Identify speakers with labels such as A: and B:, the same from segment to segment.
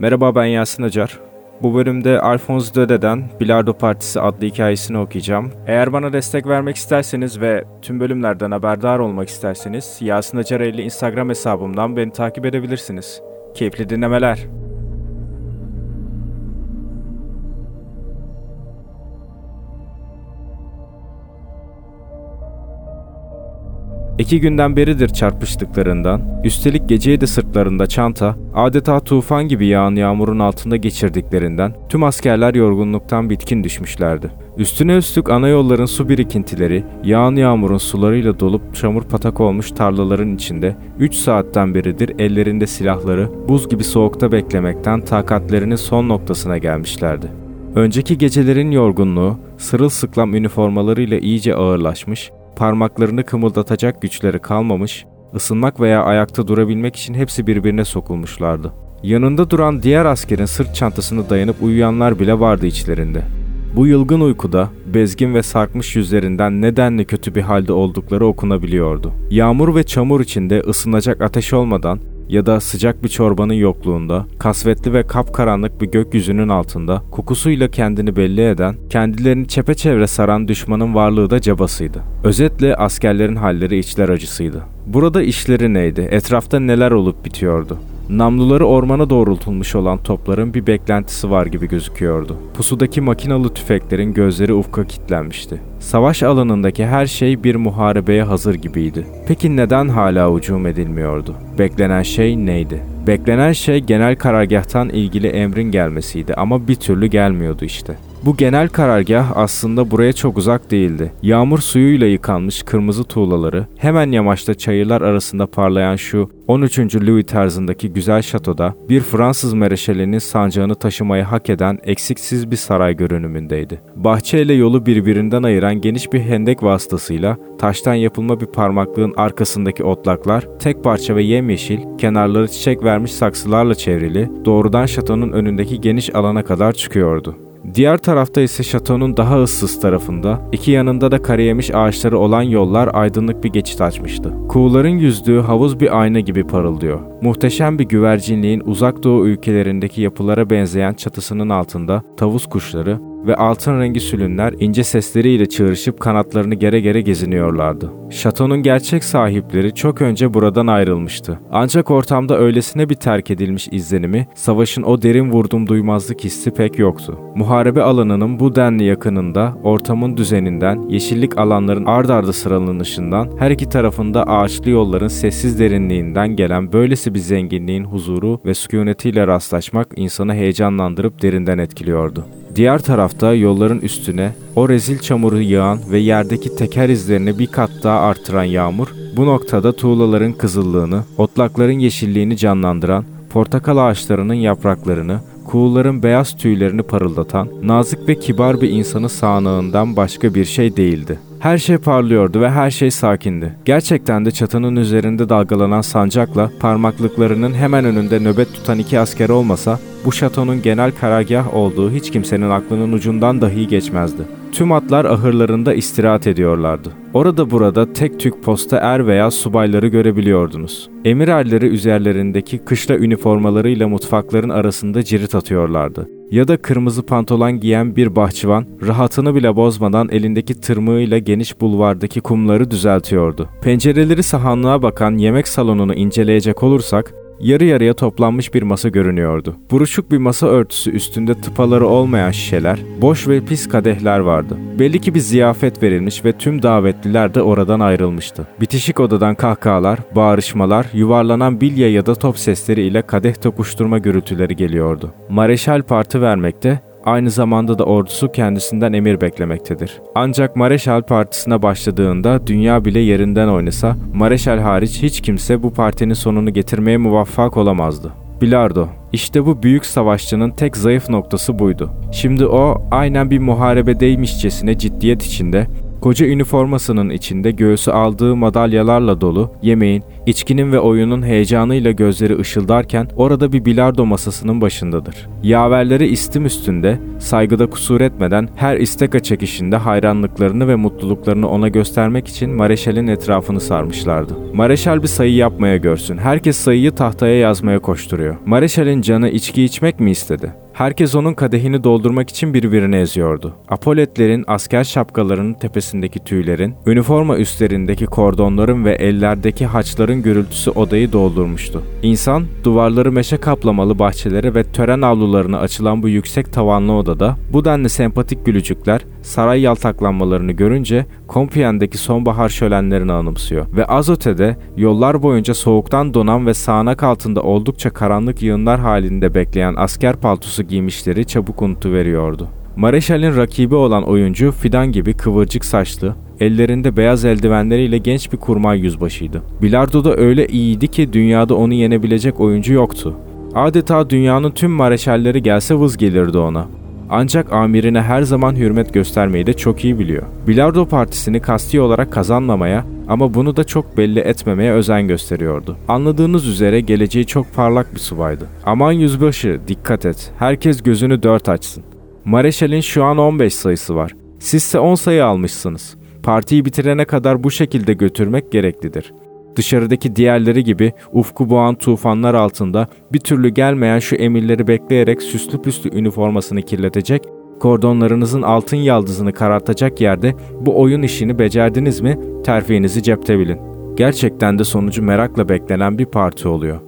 A: Merhaba ben Yasin Acar. Bu bölümde Alphonse Döde'den Bilardo Partisi adlı hikayesini okuyacağım. Eğer bana destek vermek isterseniz ve tüm bölümlerden haberdar olmak isterseniz Yasin Acar 50 Instagram hesabımdan beni takip edebilirsiniz. Keyifli dinlemeler. İki günden beridir çarpıştıklarından, üstelik geceyi de sırtlarında çanta, adeta tufan gibi yağan yağmurun altında geçirdiklerinden tüm askerler yorgunluktan bitkin düşmüşlerdi. Üstüne üstlük ana yolların su birikintileri, yağan yağmurun sularıyla dolup çamur patak olmuş tarlaların içinde 3 saatten beridir ellerinde silahları buz gibi soğukta beklemekten takatlerinin son noktasına gelmişlerdi. Önceki gecelerin yorgunluğu, sırılsıklam üniformalarıyla iyice ağırlaşmış, parmaklarını kımıldatacak güçleri kalmamış, ısınmak veya ayakta durabilmek için hepsi birbirine sokulmuşlardı. Yanında duran diğer askerin sırt çantasını dayanıp uyuyanlar bile vardı içlerinde. Bu yılgın uykuda bezgin ve sarkmış yüzlerinden nedenli kötü bir halde oldukları okunabiliyordu. Yağmur ve çamur içinde ısınacak ateş olmadan ya da sıcak bir çorbanın yokluğunda, kasvetli ve kapkaranlık bir gökyüzünün altında kokusuyla kendini belli eden, kendilerini çepeçevre saran düşmanın varlığı da cabasıydı. Özetle askerlerin halleri içler acısıydı. Burada işleri neydi? Etrafta neler olup bitiyordu? Namluları ormana doğrultulmuş olan topların bir beklentisi var gibi gözüküyordu. Pusudaki makinalı tüfeklerin gözleri ufka kilitlenmişti. Savaş alanındaki her şey bir muharebeye hazır gibiydi. Peki neden hala hücum edilmiyordu? Beklenen şey neydi? Beklenen şey genel karargahtan ilgili emrin gelmesiydi ama bir türlü gelmiyordu işte. Bu genel karargah aslında buraya çok uzak değildi. Yağmur suyuyla yıkanmış kırmızı tuğlaları, hemen yamaçta çayırlar arasında parlayan şu 13. Louis tarzındaki güzel şatoda bir Fransız mereşalinin sancağını taşımayı hak eden eksiksiz bir saray görünümündeydi. Bahçe ile yolu birbirinden ayıran geniş bir hendek vasıtasıyla taştan yapılma bir parmaklığın arkasındaki otlaklar tek parça ve yemyeşil, kenarları çiçek vermiş saksılarla çevrili, doğrudan şatonun önündeki geniş alana kadar çıkıyordu. Diğer tarafta ise şatonun daha ıssız tarafında, iki yanında da karayemiş ağaçları olan yollar aydınlık bir geçit açmıştı. Kuğuların yüzdüğü havuz bir ayna gibi parıldıyor. Muhteşem bir güvercinliğin uzak doğu ülkelerindeki yapılara benzeyen çatısının altında tavus kuşları, ve altın rengi sülünler ince sesleriyle çığırışıp kanatlarını gere gere geziniyorlardı. Şatonun gerçek sahipleri çok önce buradan ayrılmıştı. Ancak ortamda öylesine bir terk edilmiş izlenimi, savaşın o derin vurdum duymazlık hissi pek yoktu. Muharebe alanının bu denli yakınında, ortamın düzeninden, yeşillik alanların ard arda sıralanışından, her iki tarafında ağaçlı yolların sessiz derinliğinden gelen böylesi bir zenginliğin huzuru ve sükunetiyle rastlaşmak insanı heyecanlandırıp derinden etkiliyordu. Diğer tarafta yolların üstüne o rezil çamuru yağan ve yerdeki teker izlerini bir kat daha arttıran yağmur, bu noktada tuğlaların kızıllığını, otlakların yeşilliğini canlandıran, portakal ağaçlarının yapraklarını, kuğuların beyaz tüylerini parıldatan, nazik ve kibar bir insanı sağanağından başka bir şey değildi. Her şey parlıyordu ve her şey sakindi. Gerçekten de çatının üzerinde dalgalanan sancakla parmaklıklarının hemen önünde nöbet tutan iki asker olmasa bu şatonun genel karargah olduğu hiç kimsenin aklının ucundan dahi geçmezdi. Tüm atlar ahırlarında istirahat ediyorlardı. Orada burada tek tük posta er veya subayları görebiliyordunuz. Emir erleri üzerlerindeki kışla üniformalarıyla mutfakların arasında cirit atıyorlardı. Ya da kırmızı pantolon giyen bir bahçıvan rahatını bile bozmadan elindeki tırmığıyla geniş bulvardaki kumları düzeltiyordu. Pencereleri sahanlığa bakan yemek salonunu inceleyecek olursak yarı yarıya toplanmış bir masa görünüyordu. Buruşuk bir masa örtüsü üstünde tıpaları olmayan şişeler, boş ve pis kadehler vardı. Belli ki bir ziyafet verilmiş ve tüm davetliler de oradan ayrılmıştı. Bitişik odadan kahkahalar, bağırışmalar, yuvarlanan bilye ya da top sesleri ile kadeh tokuşturma gürültüleri geliyordu. Mareşal parti vermekte, aynı zamanda da ordusu kendisinden emir beklemektedir. Ancak Mareşal partisine başladığında dünya bile yerinden oynasa, Mareşal hariç hiç kimse bu partinin sonunu getirmeye muvaffak olamazdı. Bilardo. İşte bu büyük savaşçının tek zayıf noktası buydu. Şimdi o aynen bir muharebedeymişçesine ciddiyet içinde Koca üniformasının içinde göğsü aldığı madalyalarla dolu, yemeğin, içkinin ve oyunun heyecanıyla gözleri ışıldarken orada bir bilardo masasının başındadır. Yaverleri istim üstünde, saygıda kusur etmeden her isteka çekişinde hayranlıklarını ve mutluluklarını ona göstermek için Mareşal'in etrafını sarmışlardı. Mareşal bir sayı yapmaya görsün. Herkes sayıyı tahtaya yazmaya koşturuyor. Mareşal'in canı içki içmek mi istedi? Herkes onun kadehini doldurmak için birbirini eziyordu. Apoletlerin asker şapkalarının tepesindeki tüylerin, üniforma üstlerindeki kordonların ve ellerdeki haçların gürültüsü odayı doldurmuştu. İnsan, duvarları meşe kaplamalı bahçelere ve tören avlularına açılan bu yüksek tavanlı odada, bu denli sempatik gülücükler, saray yaltaklanmalarını görünce Compiègne'deki sonbahar şölenlerini anımsıyor ve Azote'de yollar boyunca soğuktan donan ve sağanak altında oldukça karanlık yığınlar halinde bekleyen asker paltosu giymişleri çabuk unutuveriyordu. Mareşal'in rakibi olan oyuncu Fidan gibi kıvırcık saçlı, ellerinde beyaz eldivenleriyle genç bir kurmay yüzbaşıydı. Bilardo'da öyle iyiydi ki dünyada onu yenebilecek oyuncu yoktu. Adeta dünyanın tüm mareşalleri gelse vız gelirdi ona. Ancak amirine her zaman hürmet göstermeyi de çok iyi biliyor. Bilardo partisini kasti olarak kazanmamaya ama bunu da çok belli etmemeye özen gösteriyordu. Anladığınız üzere geleceği çok parlak bir subaydı. Aman yüzbaşı dikkat et, herkes gözünü dört açsın. Mareşal'in şu an 15 sayısı var. Sizse 10 sayı almışsınız. Partiyi bitirene kadar bu şekilde götürmek gereklidir. Dışarıdaki diğerleri gibi ufku boğan tufanlar altında bir türlü gelmeyen şu emirleri bekleyerek süslü püslü üniformasını kirletecek, kordonlarınızın altın yaldızını karartacak yerde bu oyun işini becerdiniz mi terfinizi cepte bilin. Gerçekten de sonucu merakla beklenen bir parti oluyor.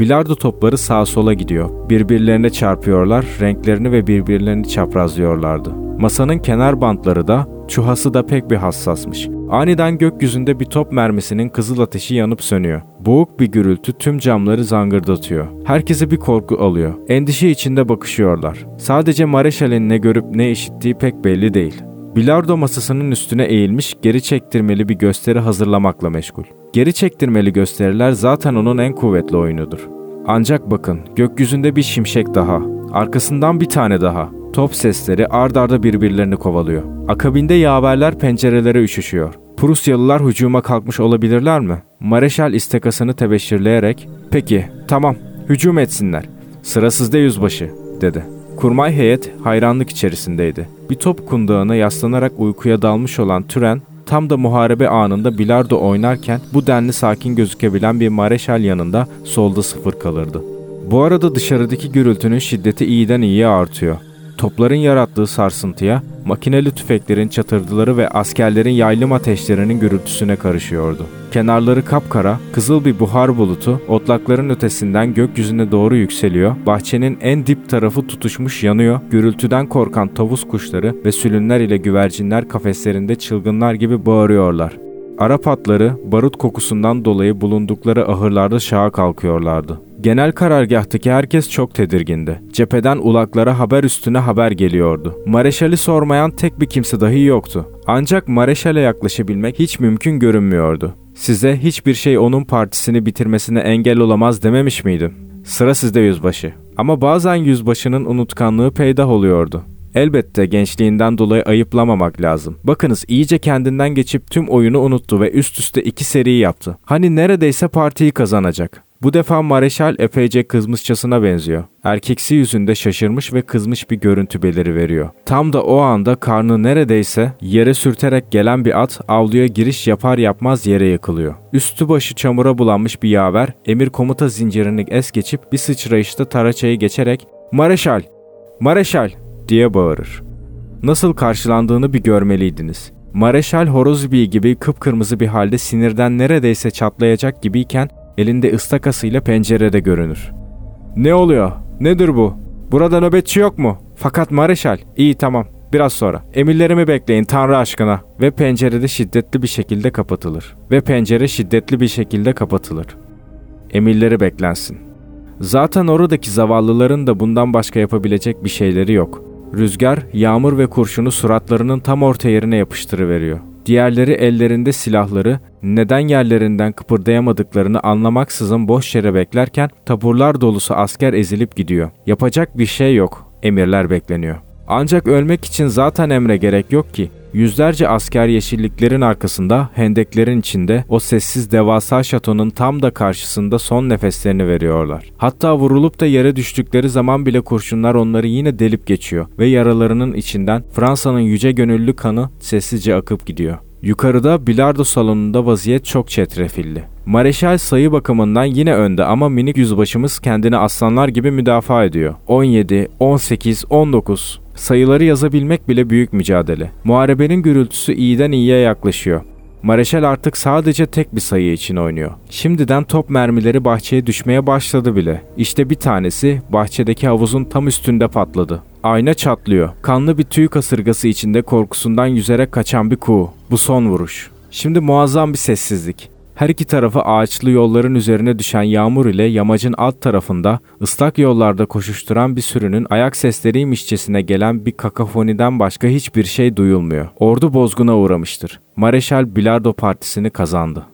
A: Bilardo topları sağa sola gidiyor. Birbirlerine çarpıyorlar, renklerini ve birbirlerini çaprazlıyorlardı. Masanın kenar bantları da, çuhası da pek bir hassasmış. Aniden gökyüzünde bir top mermisinin kızıl ateşi yanıp sönüyor. Boğuk bir gürültü tüm camları zangırdatıyor. Herkese bir korku alıyor. Endişe içinde bakışıyorlar. Sadece Mareşal'in ne görüp ne işittiği pek belli değil. Bilardo masasının üstüne eğilmiş geri çektirmeli bir gösteri hazırlamakla meşgul. Geri çektirmeli gösteriler zaten onun en kuvvetli oyunudur. Ancak bakın gökyüzünde bir şimşek daha, arkasından bir tane daha. Top sesleri ard arda birbirlerini kovalıyor. Akabinde yaverler pencerelere üşüşüyor. Prusyalılar hücuma kalkmış olabilirler mi? Mareşal istekasını tebeşirleyerek ''Peki, tamam, hücum etsinler. Sıra sizde yüzbaşı.'' dedi. Kurmay heyet hayranlık içerisindeydi. Bir top kundağına yaslanarak uykuya dalmış olan Türen, tam da muharebe anında bilardo oynarken bu denli sakin gözükebilen bir mareşal yanında solda sıfır kalırdı. Bu arada dışarıdaki gürültünün şiddeti iyiden iyiye artıyor. Topların yarattığı sarsıntıya, makineli tüfeklerin çatırdıları ve askerlerin yaylım ateşlerinin gürültüsüne karışıyordu. Kenarları kapkara, kızıl bir buhar bulutu otlakların ötesinden gökyüzüne doğru yükseliyor, bahçenin en dip tarafı tutuşmuş yanıyor, gürültüden korkan tavus kuşları ve sülünler ile güvercinler kafeslerinde çılgınlar gibi bağırıyorlar. Arap atları barut kokusundan dolayı bulundukları ahırlarda şaha kalkıyorlardı. Genel karargahtaki herkes çok tedirgindi. Cepheden ulaklara haber üstüne haber geliyordu. Mareşal'i sormayan tek bir kimse dahi yoktu. Ancak Mareşal'e yaklaşabilmek hiç mümkün görünmüyordu. Size hiçbir şey onun partisini bitirmesine engel olamaz dememiş miydim? Sıra sizde yüzbaşı. Ama bazen yüzbaşının unutkanlığı peydah oluyordu. Elbette gençliğinden dolayı ayıplamamak lazım. Bakınız iyice kendinden geçip tüm oyunu unuttu ve üst üste iki seri yaptı. Hani neredeyse partiyi kazanacak. Bu defa Mareşal epeyce kızmışçasına benziyor. Erkeksi yüzünde şaşırmış ve kızmış bir görüntü beliri veriyor. Tam da o anda karnı neredeyse yere sürterek gelen bir at avluya giriş yapar yapmaz yere yıkılıyor. Üstü başı çamura bulanmış bir yaver emir komuta zincirini es geçip bir sıçrayışta taraçayı geçerek ''Mareşal! Mareşal!'' diye bağırır. Nasıl karşılandığını bir görmeliydiniz. Mareşal Horozbi gibi kıpkırmızı bir halde sinirden neredeyse çatlayacak gibiyken elinde ıstakasıyla pencerede görünür. Ne oluyor? Nedir bu? Burada nöbetçi yok mu? Fakat Mareşal, iyi tamam, biraz sonra. Emirlerimi bekleyin Tanrı aşkına. Ve pencerede şiddetli bir şekilde kapatılır. Ve pencere şiddetli bir şekilde kapatılır. Emirleri beklensin. Zaten oradaki zavallıların da bundan başka yapabilecek bir şeyleri yok. Rüzgar, yağmur ve kurşunu suratlarının tam orta yerine yapıştırıveriyor. Diğerleri ellerinde silahları neden yerlerinden kıpırdayamadıklarını anlamaksızın boş yere beklerken taburlar dolusu asker ezilip gidiyor. Yapacak bir şey yok. Emirler bekleniyor. Ancak ölmek için zaten emre gerek yok ki. Yüzlerce asker yeşilliklerin arkasında, hendeklerin içinde o sessiz devasa şatonun tam da karşısında son nefeslerini veriyorlar. Hatta vurulup da yere düştükleri zaman bile kurşunlar onları yine delip geçiyor ve yaralarının içinden Fransa'nın yüce gönüllü kanı sessizce akıp gidiyor. Yukarıda bilardo salonunda vaziyet çok çetrefilli. Mareşal sayı bakımından yine önde ama minik yüzbaşımız kendini aslanlar gibi müdafaa ediyor. 17, 18, 19. Sayıları yazabilmek bile büyük mücadele. Muharebenin gürültüsü iyiden iyiye yaklaşıyor. Mareşal artık sadece tek bir sayı için oynuyor. Şimdiden top mermileri bahçeye düşmeye başladı bile. İşte bir tanesi bahçedeki havuzun tam üstünde patladı. Ayna çatlıyor. Kanlı bir tüy kasırgası içinde korkusundan yüzerek kaçan bir kuğu. Bu son vuruş. Şimdi muazzam bir sessizlik. Her iki tarafı ağaçlı yolların üzerine düşen yağmur ile yamacın alt tarafında ıslak yollarda koşuşturan bir sürünün ayak sesleriymişçesine gelen bir kakafoniden başka hiçbir şey duyulmuyor. Ordu bozguna uğramıştır. Mareşal Bilardo Partisi'ni kazandı.